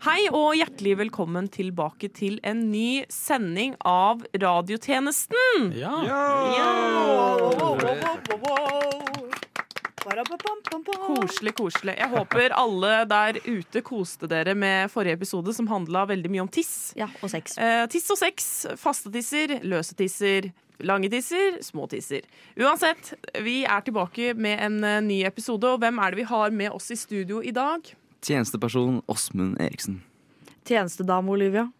Hei og hjertelig velkommen tilbake til en ny sending av radiotjenesten. Ja. Koselig, koselig. Jeg håper alle der ute koste dere med forrige episode, som handla veldig mye om tiss. Ja, og sex. Eh, tiss og sex, faste tisser, løse tisser, lange tisser, små tisser. Uansett, vi er tilbake med en eh, ny episode, og hvem er det vi har med oss i studio i dag? Tjenesteperson Åsmund Eriksen. Tjenestedame Olivia.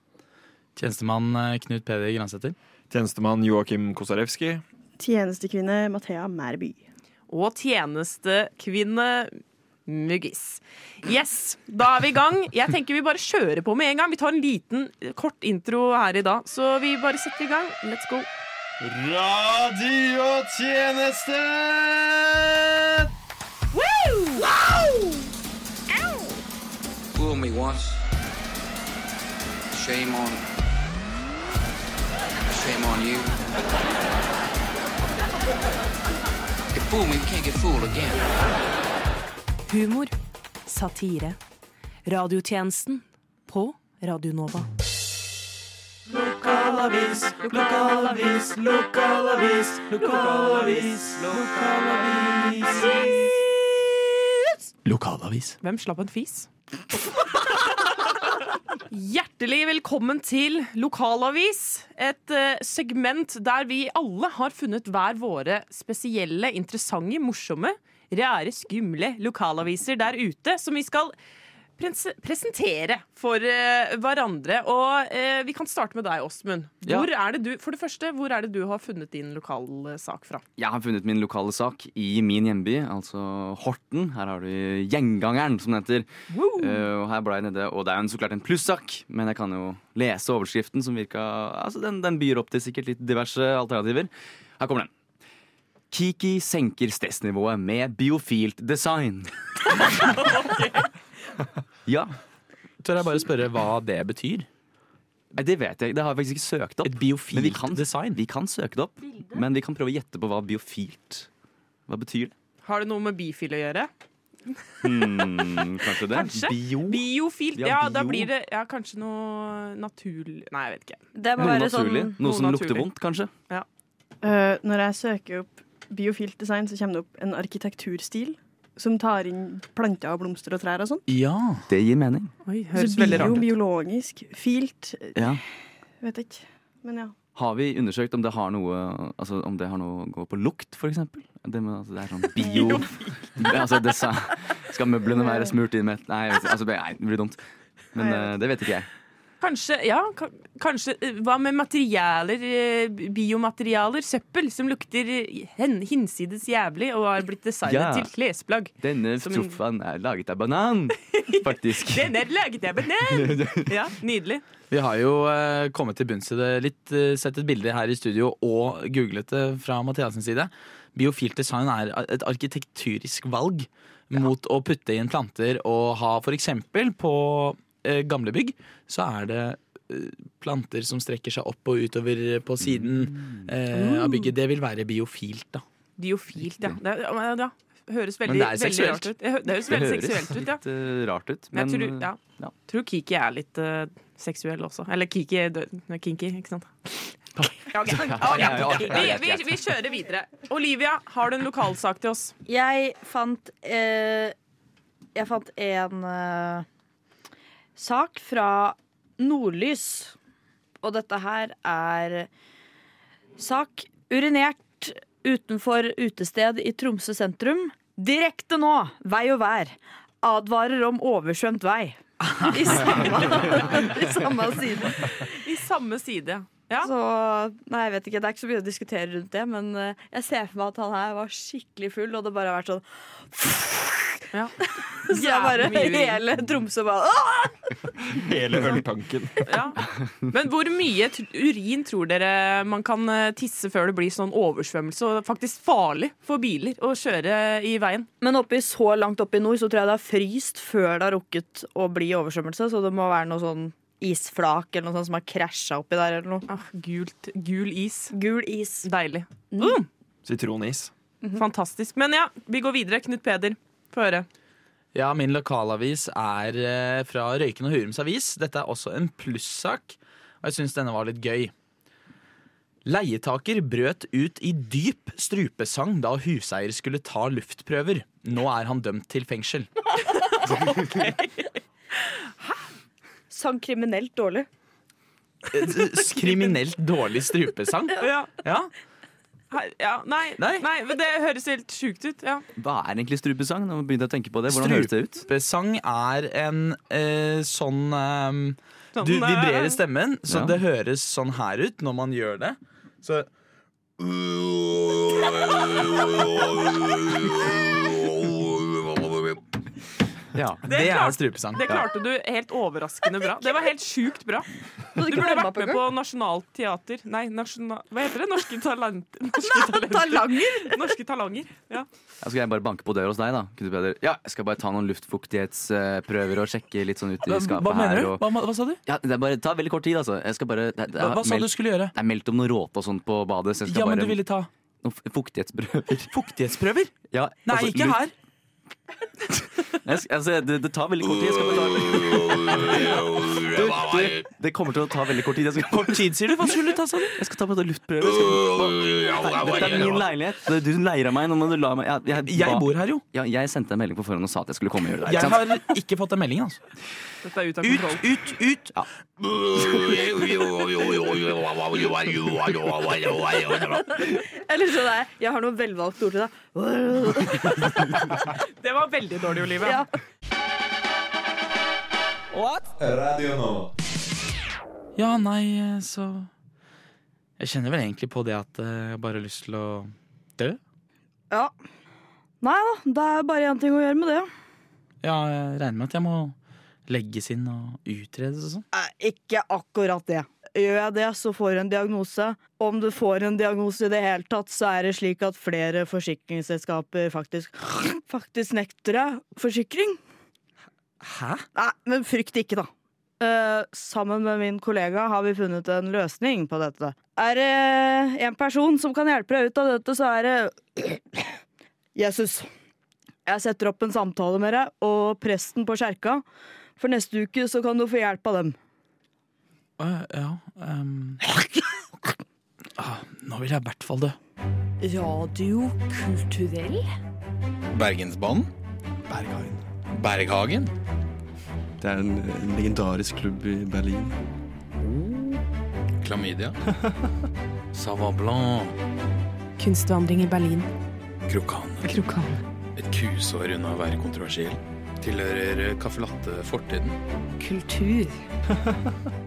Tjenestemann eh, Knut Peder Gransæter. Tjenestemann Joakim Kosarewski. Tjenestekvinne Mathea Mærby. Og tjenestekvinne Muggis. Yes, da er vi i gang. Jeg tenker vi bare kjører på med en gang. Vi tar en liten, kort intro her i dag, så vi bare setter i gang. Let's go. Radiotjeneste! Me once. Shame on. Shame on you. You fool me, you can't get fooled again. Humor, satire, radiotjenesten på Radio Nova. Lokalavis, lokalavis, lokalavis, lokalavis, lokalavis. Lokalavis. Hvem slapp en fis? Hjertelig velkommen til Lokalavis. Et eh, segment der vi alle har funnet hver våre spesielle, interessante, morsomme, rare, skumle lokalaviser der ute som vi skal presentere for uh, hverandre. Og uh, vi kan starte med deg, Åsmund. Ja. Hvor er for det første, hvor er det du har funnet din lokalsak fra? Jeg har funnet min lokale sak i min hjemby, altså Horten. Her har du Gjengangeren, som den heter. Uh, og her ble jeg nede, og det er jo så klart en plussak, men jeg kan jo lese overskriften, som virka Altså, den, den byr opp til sikkert litt diverse alternativer. Her kommer den. Kiki senker stressnivået med biofilt design. ja. Tør jeg bare spørre hva det betyr? Nei, Det vet jeg. Det har jeg faktisk ikke søkt opp. Et biofilt Men vi kan, design? Vi kan søke det opp, men vi kan prøve å gjette på hva biofilt Hva betyr det? Har det noe med bifil å gjøre? Hmm, kanskje det? Kanskje. Bio? Biofilt. Ja, Ja, da bio. blir det ja, kanskje noe naturlig Nei, jeg vet ikke. Det må Noe være naturlig? sånn Noe som noe lukter vondt, kanskje? Eh, når jeg søker opp biofilt design, så kommer det opp en arkitekturstil som tar inn planter og blomster og trær og sånn. Ja. Det gir mening. Oi, Så høres veldig rart ut. biologisk. Filt Ja. Vet ikke. Men ja. Har vi undersøkt om det har noe Altså om det har noe å gå på lukt, for eksempel? Det, med, altså, det er sånn bio... Det, altså, det sa, skal møblene være smurt inn med Nei, vet altså, nei det blir dumt. Men Nei, jeg eh, det vet ikke jeg. Kanskje, ja, kanskje eh, Hva med materialer, eh, biomaterialer, søppel, som lukter eh, hinsides jævlig og har blitt designet Ja. til klesplagg? Denne sofaen er laget av banan, faktisk. Den er laget av banan! Ja, nydelig. Vi har jo eh, kommet til bunns i det litt. sett et bilde her i studio og googlet det fra Mathias side. Biofilt design er et arkitekturisk valg mot å putte inn planter og ha eksempel på gamle bygg, så er det eh, planter som strekker seg opp og utover på siden eh, av bygget. Det vil være biofilt, da. Biofilt, ja. Det, ja, høres Men veldig, det er veldig rart ut. Det hø- det høres veldig seksuelt ut, ja. litt eh, rart ut. Men Men jeg tror, ja. ja. tror Kiki er litt uh, seksuell også. Eller Kiki er kinky, ikke sant? Okay. Vi, vi, vi kjører videre. Olivia, har du en lokalsak til oss? Jeg fant eh, Jeg fant en eh, sak fra Nordlys. Og dette her er sak urinert utenfor utested i Tromsø sentrum. Direkte nå, vei og vær. Advarer om oversvømt vei. I samme, i samme side. I samme side. Ja. Så nei, jeg vet ikke, Det er ikke så mye å diskutere rundt det, men eh, jeg ser for meg at han her var skikkelig full, og det bare har vært sånn ja. Så jeg bare hele Tromsø bare Hele øltanken. Ja. Men hvor mye urin tror dere man kan eh, tisse før det blir sånn oversvømmelse og faktisk farlig for biler å kjøre i veien? Men oppi så langt oppe i nord så tror jeg det har fryst før det har rukket å bli oversvømmelse, så det må være noe sånn isflak eller noe sånt som har krasja oppi der eller noe. Ah, gult, gul is. Gul is. Deilig. Mm. Sitronis. Fantastisk. Men ja, vi går videre. Knut Peder, få høre. Ja, min lokalavis er eh, fra Røyken og Hurums Avis. Dette er også en plussak, og jeg syns denne var litt gøy. Leietaker brøt ut i dyp strupesang da huseier skulle ta luftprøver. Nå er han dømt til fengsel. Hæ? Sang kriminelt dårlig. Eh, Kriminelt dårlig strupesang. Ja. Ja, ja, nei, nei. Nei. men det høres helt sjukt ut. Ja. Hva er egentlig strupesang? Nå begynte jeg å tenke på det. Hvordan høres det ut? Strupesang er en eh, sånn eh, Sånn, Du eh, vibrerer stemmen, så Ja. det høres sånn her ut når man gjør det. Så Ja. Det er klart- strupesang. Det klarte du helt overraskende bra. Det var helt sjukt bra. Du burde vært med på Nasjonalt teater Nei, nasjonal... hva heter det? Norske talent... Norske talenter. Talanger! Norske talanger. Ja. Ja, skal jeg bare banke på døra hos deg, da? Ja, jeg skal bare ta noen luftfuktighetsprøver og sjekke litt sånn ut i skapet hva mener her. du? Og... Hva, hva sa du? Ja, det er bare, tar veldig kort tid, altså. Jeg skal bare Det, det, Hva, hva sa du skulle gjøre? det er meldt om noe råte og sånt på badet, så jeg skal Ja, men bare du ville ta Noen fuktighetsprøver. fuktighetsprøver? Ja, Nei, altså, ikke luft- her. Jeg, altså, det, det tar veldig kort tid. Jeg skal betale. du, du, Det kommer til å ta veldig kort tid. Skal, Kort tid, sier du? Hva skulle du ta, sa du? jeg skal ta på bare luftprøve. Dette er min leilighet. Du av meg. Nå må du la meg jeg, jeg, Jeg bor her, jo. ja, jeg sendte en melding på forhånd og sa at jeg skulle komme og gjøre det. Jeg har ikke fått den meldingen, altså. Dette er ut av Ut, kontroll. ut, ut! Ja. Eller sånn er jeg har noe velvalgt ord til deg. Det var veldig dårlig, Olivia. Ja. Radio nå. Ja, nei, så Jeg kjenner vel egentlig på det at eh, jeg bare har lyst til å dø. ja. Nei da, det er bare én ting å gjøre med det. Ja, jeg regner med at jeg må legges inn og utredes og sånn. Ikke akkurat det. Gjør jeg det, så får jeg en diagnose. Om du får en diagnose i det hele tatt, så er det slik at flere forsikringsselskaper faktisk, faktisk nekter deg forsikring. Hæ? Nei, men frykt ikke, da. Uh, sammen med min kollega har vi funnet en løsning på dette. Er det en person som kan hjelpe deg ut av dette, så er det Jesus. Jeg setter opp en samtale med deg og presten på kjerka. For neste uke så kan du få hjelp av dem. Å, ja um. ah, Nå vil jeg i hvert fall dø. Radio kulturell? Bergensbanen? Berghagen. Berghagen? Det er en, en legendarisk klubb i Berlin. Klamydia? Savablan Kunstvandring i Berlin. Krokan? Krokan. Et kusår unna å være kontroversiell. Tilhører caffè latte fortiden. Kultur.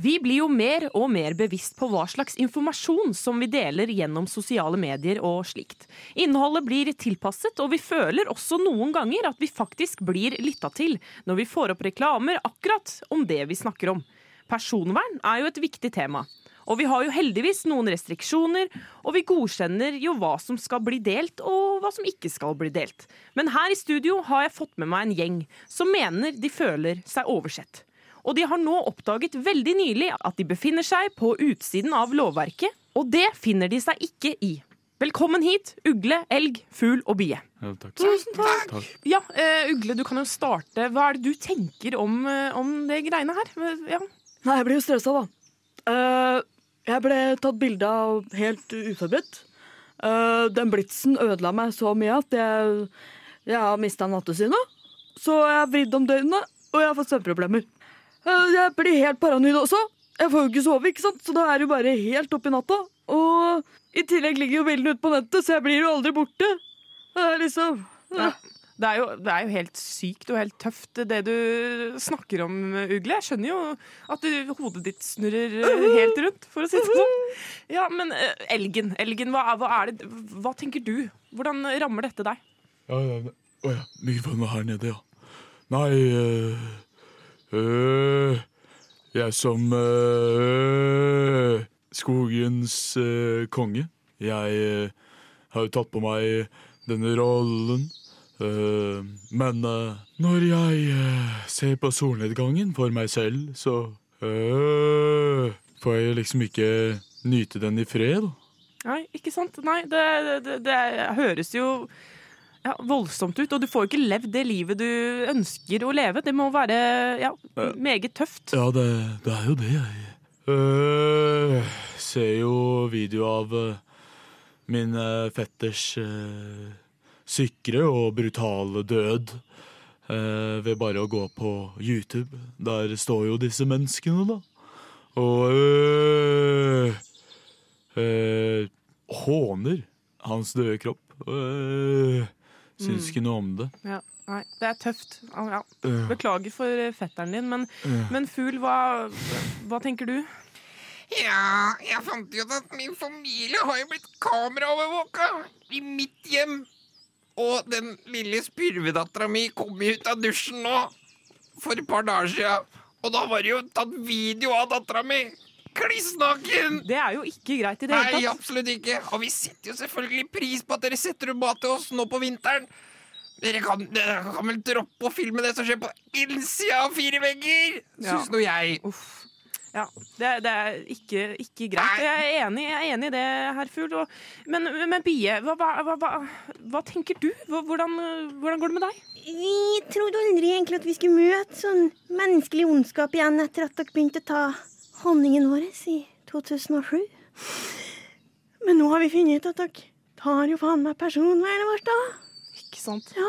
Vi blir jo mer og mer bevisst på hva slags informasjon som vi deler gjennom sosiale medier og slikt. Innholdet blir tilpasset, og vi føler også noen ganger at vi faktisk blir lytta til når vi får opp reklamer akkurat om det vi snakker om. Personvern er jo et viktig tema. Og vi har jo heldigvis noen restriksjoner, og vi godkjenner jo hva som skal bli delt, og hva som ikke skal bli delt. Men her i studio har jeg fått med meg en gjeng som mener de føler seg oversett. Og de har nå oppdaget veldig nylig at de befinner seg på utsiden av lovverket, og det finner de seg ikke i. Velkommen hit, ugle, elg, fugl og bie. Tusen takk. Ja, uh, Ugle, du kan jo starte. Hva er det du tenker om, uh, om det greiene her? Ja. Nei, jeg blir jo stressa, da. Uh, jeg ble tatt bilde av helt uforberedt. Eh, den blitsen ødela meg så mye at jeg, jeg har mista nattesynet. Så jeg har vridd om døgnet, og jeg har fått søvnproblemer. Jeg blir helt paranoid også. Jeg får jo ikke sove, ikke sant? så da er det jo bare helt opp i natta. Og i tillegg ligger jo bildene ute på nettet, så jeg blir jo aldri borte. Det er liksom Ja. Det er, jo, det er jo helt sykt og helt tøft det du snakker om, Ugle. Jeg skjønner jo at du, hodet ditt snurrer eh, helt rundt, for å si det sånn. Ja, men eh, elgen, elgen hva, er- hva er det Hva tenker du? Hvordan rammer dette deg? Ja, ja, ja. Mikrofonen var her nede, ja. Nei øh, øh, Jeg som øh, skogens øh, konge. Jeg øh, har jo tatt på meg denne rollen. Øh, men øh, når jeg ser på solnedgangen for meg selv, så får jeg liksom ikke nyte den i fred. Nei, ikke sant? Nei, det, det, det høres jo ja, voldsomt ut. Og du får jo ikke levd det livet du ønsker å leve. Det må være ja, meget tøft. Ja, det, det er jo det, jeg øh, ser jo video av øh, min fetters øh, sikre og brutale død øh, ved bare å gå på YouTube. Der står jo disse menneskene, da. Og håner hans døde kropp. Øh, syns ikke noe om det. Ja, nei, det er tøft. Ja, beklager for eh, fetteren din, men, men Fugl, hva, hva tenker du? Ja, jeg fant jo ut at min familie har jo blitt kameraovervåka i mitt hjem. Og den lille spurvedattera mi kom ut av dusjen nå for et par dager sia. Og da var det jo tatt video av dattera mi. Kliss naken! Det er jo ikke greit i det hele tatt. Nei, absolutt ikke. Og vi setter jo selvfølgelig pris på at dere setter opp mat til oss nå på vinteren. Dere kan, dere kan vel droppe å filme det som skjer på innsida av fire vegger, Ja. syns nå jeg. Uff. Ja, det, det er ikke, ikke greit. Jeg er enig, jeg er enig i det, herr Fugl. Men, men Bie, hva, hva, hva, hva, hva tenker du? Hvordan, hvordan går det med deg? Vi trodde aldri egentlig at vi skulle møte sånn menneskelig ondskap igjen etter at dere begynte å ta honningen vår i 2007. Men nå har vi funnet ut at dere tar jo faen meg personvernet vårt, da. Ikke sant? Ja.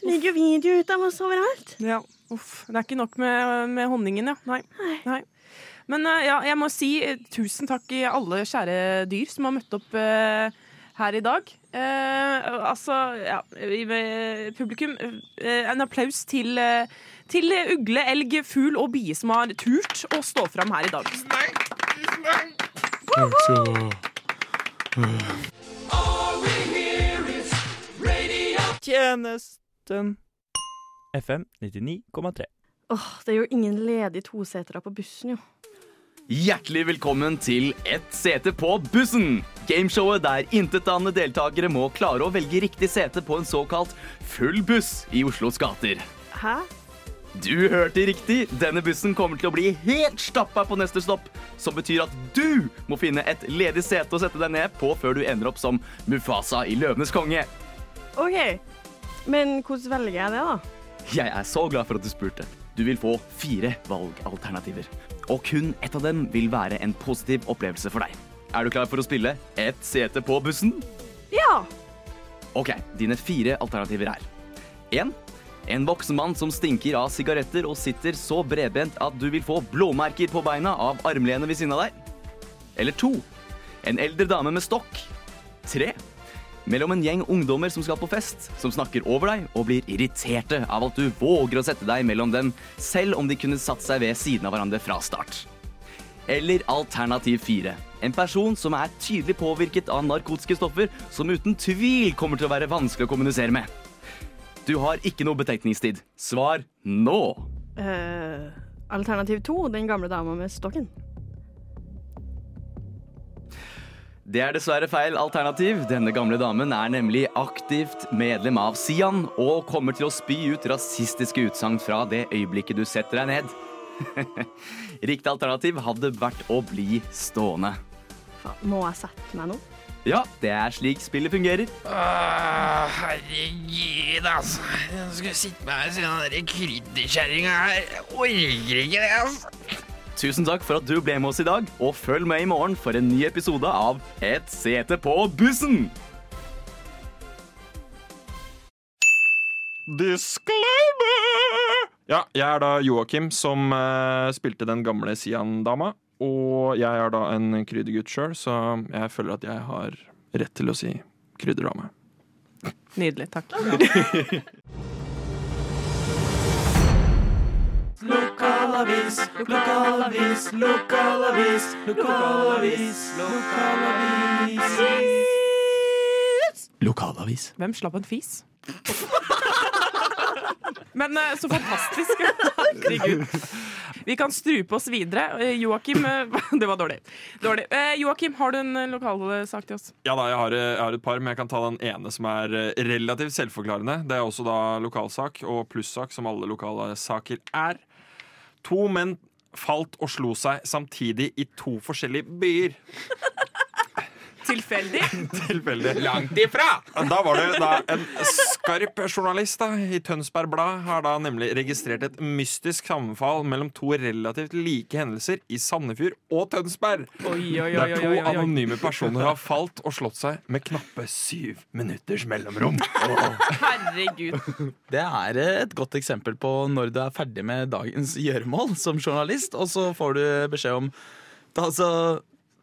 Det Ligger jo video ut av oss overalt. Ja, uff. Det er ikke nok med, med honningen, ja. Nei. Nei. Men eh, ja, jeg må si eh, tusen takk i alle kjære dyr som har møtt opp eh, her i dag. Eh, altså, ja, publikum, eh, en applaus til, eh, til ugle, elg, fugl og bie som har turt å stå fram her i dag. Tjenesten FM 99,3. Åh, det er jo ingen ledige tosetere på bussen, jo. Hjertelig velkommen til Ett sete på bussen! Gameshowet der intetanende deltakere må klare å velge riktig sete på en såkalt full buss i Oslos gater. Hæ? Du hørte riktig. Denne bussen kommer til å bli helt stappa på neste stopp. Som betyr at du må finne et ledig sete å sette deg ned på før du ender opp som Mufasa i Løvenes konge. OK. Men hvordan velger jeg det, da? Jeg er så glad for at du spurte. Du vil få fire valgalternativer. Og kun ett av dem vil være en positiv opplevelse for deg. Er du klar for å spille Ett sete på bussen? Ja! Ok, dine fire alternativer er 1. En voksen mann som stinker av sigaretter og sitter så bredbent at du vil få blåmerker på beina av armlenet ved siden av deg. Eller 2. En eldre dame med stokk. 3. Mellom en gjeng ungdommer som skal på fest, som snakker over deg og blir irriterte av at du våger å sette deg mellom dem, selv om de kunne satt seg ved siden av hverandre fra start. Eller alternativ 4. En person som er tydelig påvirket av narkotiske stoffer, som uten tvil kommer til å være vanskelig å kommunisere med. Du har ikke noe betenkningstid. Svar nå. Uh, alternativ to, den gamle dama med stokken. Det er dessverre feil alternativ. Denne gamle damen er nemlig aktivt medlem av Sian og kommer til å spy ut rasistiske utsagn fra det øyeblikket du setter deg ned. Riktig alternativ hadde vært å bli stående. Faen, Må jeg sette meg nå? Ja, det er slik spillet fungerer. Åh, herregud, altså. Jeg skulle sitte med her siden den der krydderkjerringa her. Jeg orker ikke det, altså. Tusen takk for at du ble med oss i dag, og følg med i morgen for en ny episode av Et sete på bussen! Disclaimer! Ja, jeg er da Joakim, som eh, spilte den gamle Sian-dama. Og jeg er da en kryddergutt sjøl, så jeg føler at jeg har rett til å si krydderdame. Nydelig. Takk. Lokalavis, lokalavis, lokalavis, lokalavis, lokalavis. Lokalavis. Hvem slapp en fis? Men eh, så fantastisk. Herregud. Vi kan strupe oss videre. Eh, Joakim eh, Det var dårlig. dårlig. Joakim, har du en lokalsak til oss? Ja da, jeg har, jeg har et par, men jeg kan ta den ene som er relativt selvforklarende. Det er også da lokalsak og plussak, som alle lokale saker er. To menn falt og slo seg samtidig i to forskjellige byer. Tilfeldig. Tilfeldig. Langt ifra! Da var det da en skarp journalist da, i Tønsberg Blad har da nemlig registrert et mystisk sammenfall mellom to relativt like hendelser i Sandefjord og Tønsberg. Oi, oi, oi, Der to oi, oi. anonyme personer har falt og slått seg med knappe syv minutters mellomrom. Herregud. Det er et godt eksempel på når du er ferdig med dagens gjøremål som journalist, og så får du beskjed om ta så,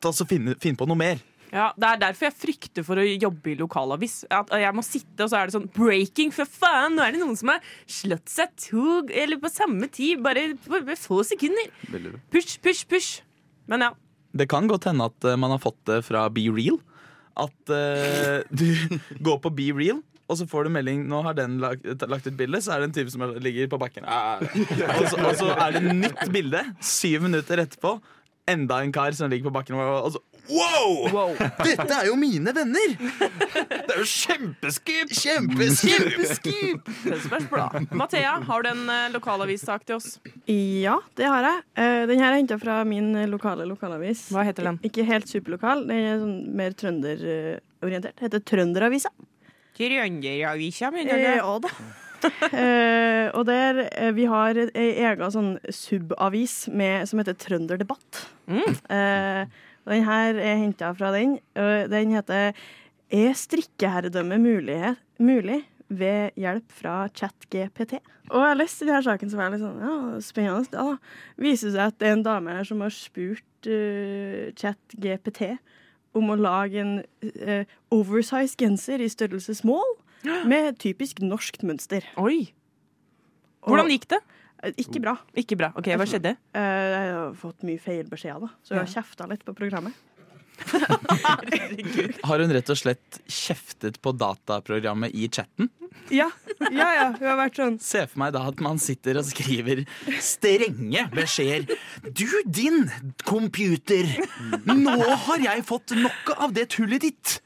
ta så finne, finn på noe mer. Ja, Det er derfor jeg frykter for å jobbe i lokalavis. At jeg må sitte, og så er det sånn Breaking, for faen! Nå er det noen som har slått seg to eller på samme tid, bare på få sekunder. Push, push, push. Men ja. Det kan godt hende at eh, man har fått det fra Be Real. At uh, du går på Be Real, og så får du melding Nå har den lagt, lagt ut bilde, så er det en type som ligger på bakken. Ah. Og, så, og så er det nytt bilde syv minutter etterpå. Enda en kar som ligger på bakken. Og så Wow! Dette er jo mine venner! Det er jo kjempeskip! Kjempeskip! Mathea, har du en uh, lokalavissak til oss? Ja, det har jeg. Eh, Den her er henta fra min eh, lokale lokalavis. Hva heter den? Ikke helt superlokal, den er sånn mer trønderorientert. Heter Trønderavisa. Trønderavisa, mener du? ja da. Eh, og der eh, Vi har ei egen sånn subavis med, som heter Trønderdebatt. Eh, og den her er henta fra den. Eh, den heter Er strikkeherredømme mulighet, mulig ved hjelp fra ChatGPT? Og jeg har lest denne saken som er litt sånn, ja, spennende. Da viser det seg at det er en dame her som har spurt uh, ChatGPT om å lage en uh, oversize genser i størrelse small med typisk norskt mønster. Oi! Hvordan gikk det? Ikke bra. Ikke bra. Ok, Hva skjedde? Eh, jeg har fått mye feil beskjeder, da, så jeg har kjefta litt på programmet. Har hun rett og slett kjeftet på dataprogrammet i chatten? Ja, ja, ja. Hun har vært sånn Se for meg da at man sitter og skriver strenge beskjeder. Du, din computer! Nå har jeg fått noe av det tullet ditt!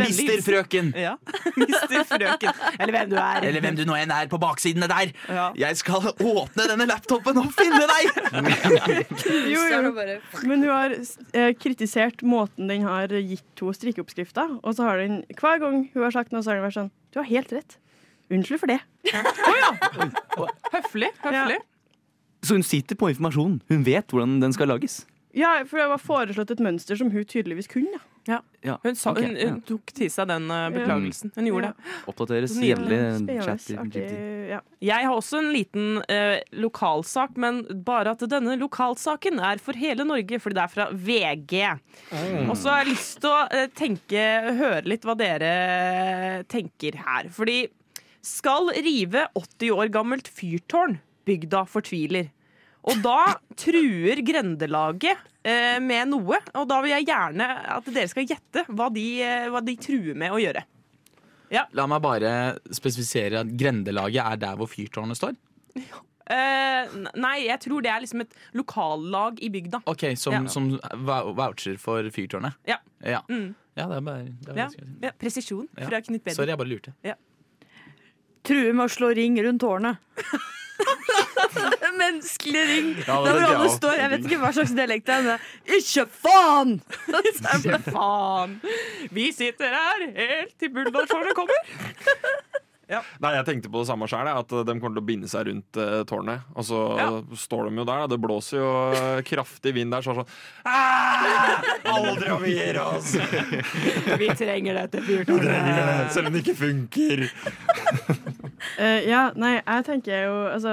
Mister frøken. Ja. Mister frøken. Eller hvem du er. Eller hvem du nå enn er på baksidene der. Jeg skal åpne denne laptopen og finne deg! Jo, jo. Men hun har eh, kritisert måten den har gitt to strikkeoppskrifter. Og så har den, hver gang hun har sagt noe, så har den vært sånn Du har helt rett. Unnskyld for det. Høflig. høflig. Så hun sitter på informasjon. Hun vet hvordan den skal lages. Ja, for det var foreslått et mønster som hun tydeligvis kunne. Ja. Ja, Hun, sa, hun, hun tok til seg den uh, beklagelsen. Hun gjorde det. Oppdateres jevnlig. Ja. Jeg har også en liten uh, lokalsak, men bare at denne lokalsaken er for hele Norge, fordi det er fra VG. Og så har jeg lyst til å uh, tenke, høre litt hva dere tenker her. Fordi skal rive 80 år gammelt fyrtårn, bygda fortviler. Og da truer grendelaget eh, med noe, og da vil jeg gjerne at dere skal gjette hva de, eh, hva de truer med å gjøre. La meg bare spesifisere at grendelaget er der hvor fyrtårnet står. Eh, nei, jeg tror det er liksom et lokallag i bygda. Ok, Som, Ja. som voucher for fyrtårnet? Ja. Ja, Mm. ja det er bare det er Ja. ja, presisjon Ja. fra Knut Bedre. Sorry, jeg bare lurte. True med å slå ring rundt tårnet. Menneskelig ring. Ja, det jeg står. Jeg vet ikke hva slags dialekt det er. men Ikke faen! Ikke faen! Vi sitter her helt til bulldogtårnet kommer. Nei, Jeg tenkte på det samme sjøl, at de kommer til å binde seg rundt uh, tårnet. Og så står de jo der, det blåser jo eh, kraftig vind der, så er det sånn «Ah! Aldri om vi gir oss! Vi trenger dette fyrtårnet. Selv om det ikke funker. Eh, ja, nei, jeg tenker jo Altså,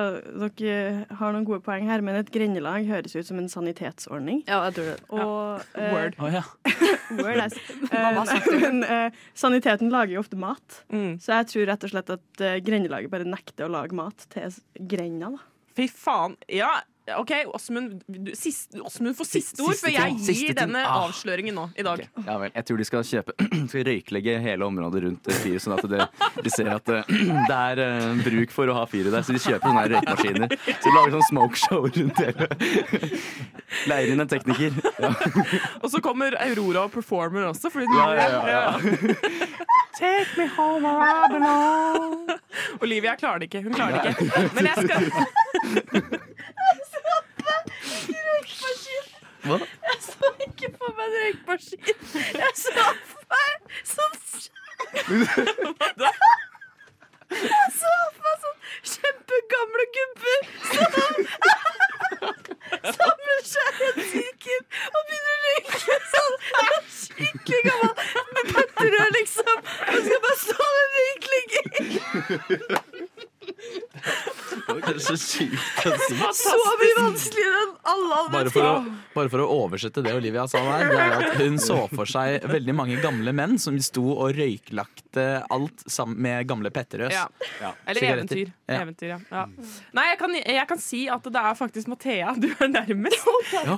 dere har noen gode poeng her, men et grendelag høres ut som en sanitetsordning. Ja, jeg tror det. Og, eh, Word. Oh, ja. Word, yes. Mamma Eh, det. men eh, saniteten lager jo ofte mat, Mm. så jeg tror rett og slett at uh, grendelaget bare nekter å lage mat til grenda. da. Fy faen. Ja, OK, Åsmund får siste ord, for jeg gir denne Ah. avsløringen nå i dag. Ja vel. Jeg tror de skal kjøpe Skal røyklegge hele området rundt eh, fyret, sånn at det, de ser at eh, det er uh, bruk for å ha fyret der. Så de kjøper sånne røykmaskiner. Så de lager sånn smokeshow rundt hele Leier inn en tekniker. Ja. Og så kommer Aurora og performer også. Fordi Ja, ja, ja, ja. Take me home where I belong. Olivia klarer det ikke. Hun klarer det ikke. Men jeg skal Hva? Jeg så ikke på meg en røykmaskin. Jeg så for meg sånn Jeg så for meg sånn kjempegamle gubber som samler seg i en sirkel og begynner å røyke sånn. Skikkelig gammel med pakterør, liksom. Og skal bare stå der og røyke. Det var kanskje sykt å si. Så mye vanskeligere bare for, å, bare for å oversette det Olivia sa der, det er at hun så for seg veldig mange gamle menn som sto og røyklagte alt sammen med gamle Petterøes. Ja. Eller eventyr. Ja. eventyr ja. Ja. Nei, jeg kan, jeg kan si at det er faktisk Mathea du er nærmest.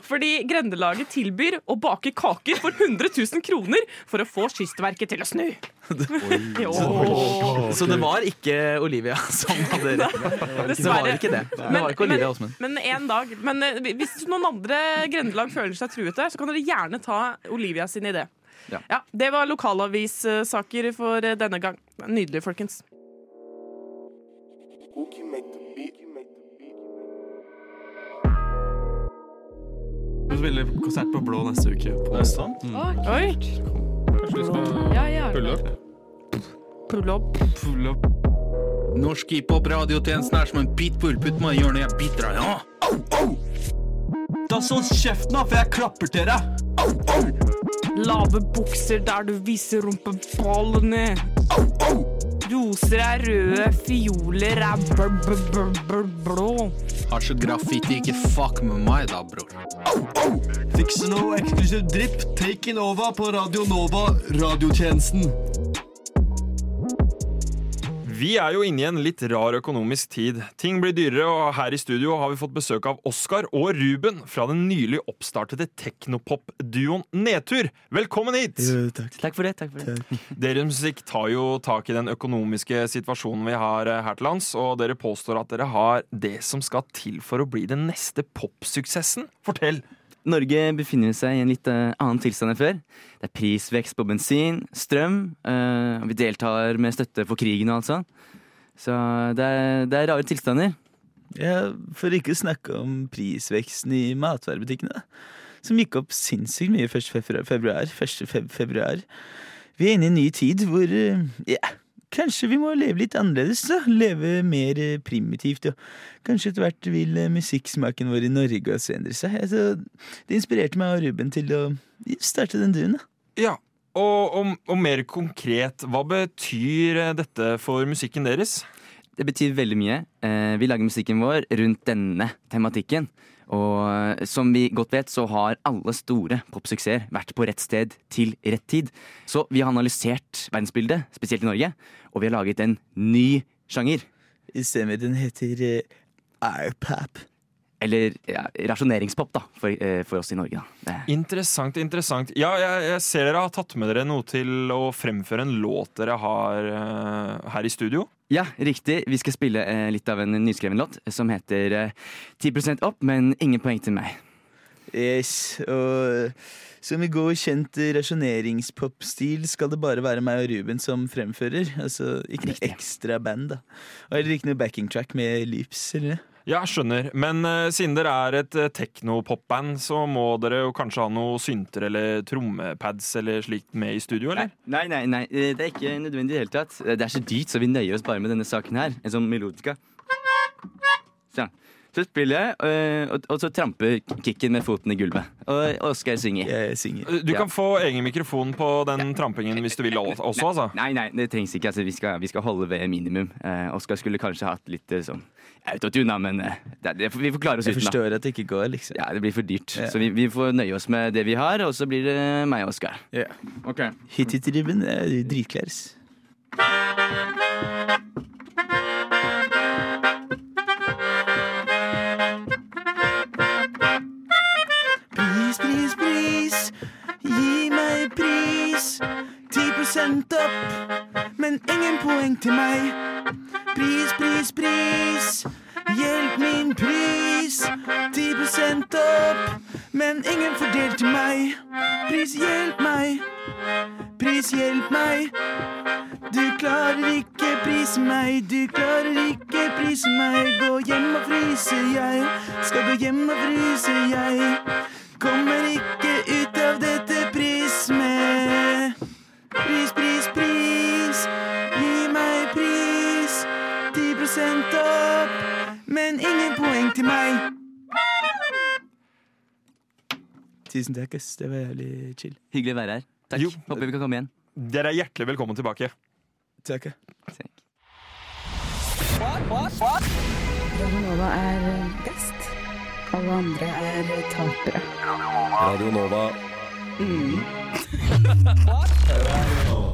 Fordi Grendelaget tilbyr å bake kaker for 100 000 kroner for å få Kystverket til å snu. Så det var ikke Olivia som hadde rett. Det var ikke det. Det var ikke Olivia Åsmund. Men en dag Men eh, hvis noen andre grendelag føler seg truete, så kan dere gjerne ta Olivia sin idé. Ja. Det var lokalavissaker for eh, denne gang. Nydelig, folkens. Vi spiller konsert på Blå neste uke. På. Mm. Skal Ja, ja. pulle opp? Pull up. Full opp. Norsk hiphop-radiotjenesten er som en pitbull. Putt meg i hjørnet, jeg biter deg. Ja. Da så kjeften, av, for jeg klapper til deg! Lave bukser der du viser rumpeballene. Roser er røde, fioler er br br br br blå. Har så graffiti, ikke fuck med meg da, bror. Fikser noe eksklusiv dripp. Taken over på Radio Nova, radiotjenesten. Vi er jo inne i en litt rar økonomisk tid. Ting blir dyrere, og her i studio har vi fått besøk av Oskar og Ruben fra den nylig oppstartede teknopop-duoen Nedtur. Velkommen hit! takk. Takk for det. takk for det. Deres musikk tar jo tak i den økonomiske situasjonen vi har eh, her til lands, og dere påstår at dere har det som skal til for å bli den neste popsuksessen. Fortell! Norge befinner seg i en litt eh, annen tilstand enn før. Det er prisvekst på bensin, strøm, eh, og vi deltar med støtte for krigen og alt sånt. Så det er, det er rare tilstander. Ja, for ikke å snakke om prisveksten i matvarebutikkene, som gikk opp sinnssykt mye 1. februar. februar, 1. februar. Vi er inne i en ny tid hvor eh, ja, kanskje vi må leve litt annerledes. da. Leve mer eh, primitivt. Og kanskje etter hvert vil eh, musikksmaken vår i Norge også endre seg. Altså, det inspirerte meg og Ruben til å starte den duen. da. Ja, og, og, og mer konkret, hva betyr eh, dette for musikken deres? Det betyr veldig mye. Eh, Vi lager musikken vår rundt denne tematikken. Og eh, som vi godt vet, så har alle store popsuksesser vært på rett sted til rett tid. Så vi har analysert verdensbildet, spesielt i Norge, og vi har laget en ny sjanger. Stemmer, den heter uh, iPap. Eller ja, rasjoneringspop, da, for, eh, for oss i Norge. Da. Interessant, interessant. Ja, jeg, jeg ser dere har tatt med dere noe til å fremføre en låt dere har uh, her i studio. Ja, riktig. Vi skal spille uh, litt av en nyskreven låt som heter uh, 10% opp, men ingen poeng til meg. Yes, og som i går kjent rasjoneringspopstil skal det bare være meg og Ruben som fremfører. Altså ikke noe ekstra band, da. Og heller ikke noe backing track med loops, eller? Ja, skjønner. Men uh, siden dere er et uh, teknopopband, så må dere jo kanskje ha noe synter eller trommepads eller slikt med i studio, eller? Nei, nei, nei, eh, det er ikke nødvendig i det hele tatt. Det er så dyrt, så vi nøyer oss bare med denne saken her. En sånn melodika. Sånn. Så spiller jeg, øh, og, og så tramper kicken med foten i gulvet. Og Oskar synger. Jeg synger. Du Ja. kan få egen mikrofon på den trampingen hvis du vil også, altså. Nei, nei, det trengs ikke. Altså, vi, skal, vi skal holde ved minimum. Eh, Oskar skulle kanskje hatt litt eh, sånn autotune, men eh, det, det, vi får klare oss uten. Jeg forstår at det ikke går, liksom. Ja, det blir for dyrt. Ja. Så vi, vi får nøye oss med det vi har, og så blir det meg og Oskar. Yeah. Okay. Hit-hit-ribben er dritklar. 10 opp, men ingen poeng til meg. Pris, pris, pris, hjelp min pris. 10 opp, men ingen fordel til meg. Pris, hjelp meg. Pris, hjelp meg. Du klarer ikke prise meg, du klarer ikke prise meg. Gå hjem og fryse, jeg skal gå hjem og fryse, jeg. Kommer ikke Tusen takk, ass. Det var jævlig chill. Hyggelig å være her. Takk. Jo. Håper vi kan komme igjen. Dere er hjertelig velkommen tilbake. Takk. Radio Nova er best. Alle andre er tapere. Radio Nova.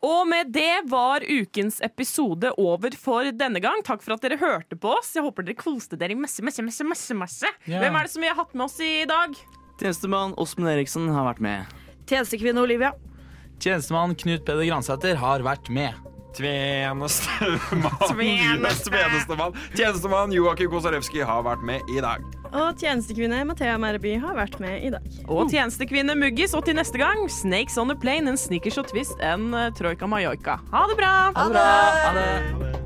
Og med det var ukens episode over for denne gang. Takk for at dere hørte på oss. Jeg håper dere koste dere masse, masse, masse, masse, masse. Yeah. Hvem er det som vi har hatt med oss i dag? Tjenestemann Åsmund Eriksen har vært med. Tjenestekvinne Olivia. Tjenestemann Knut Peder Gransæter har vært med. Tjenestemann Tjeneste. Tjenestemann Tjenestemann Joakim Kosarewski har vært med i dag. Og tjenestekvinne Mathea Merby har vært med i dag. Og tjenestekvinne Muggis. Og til neste gang Snakes on a plane en sneakers og twist and uh, troika Mallorca. Ha det bra! Ha det bra. Ha det.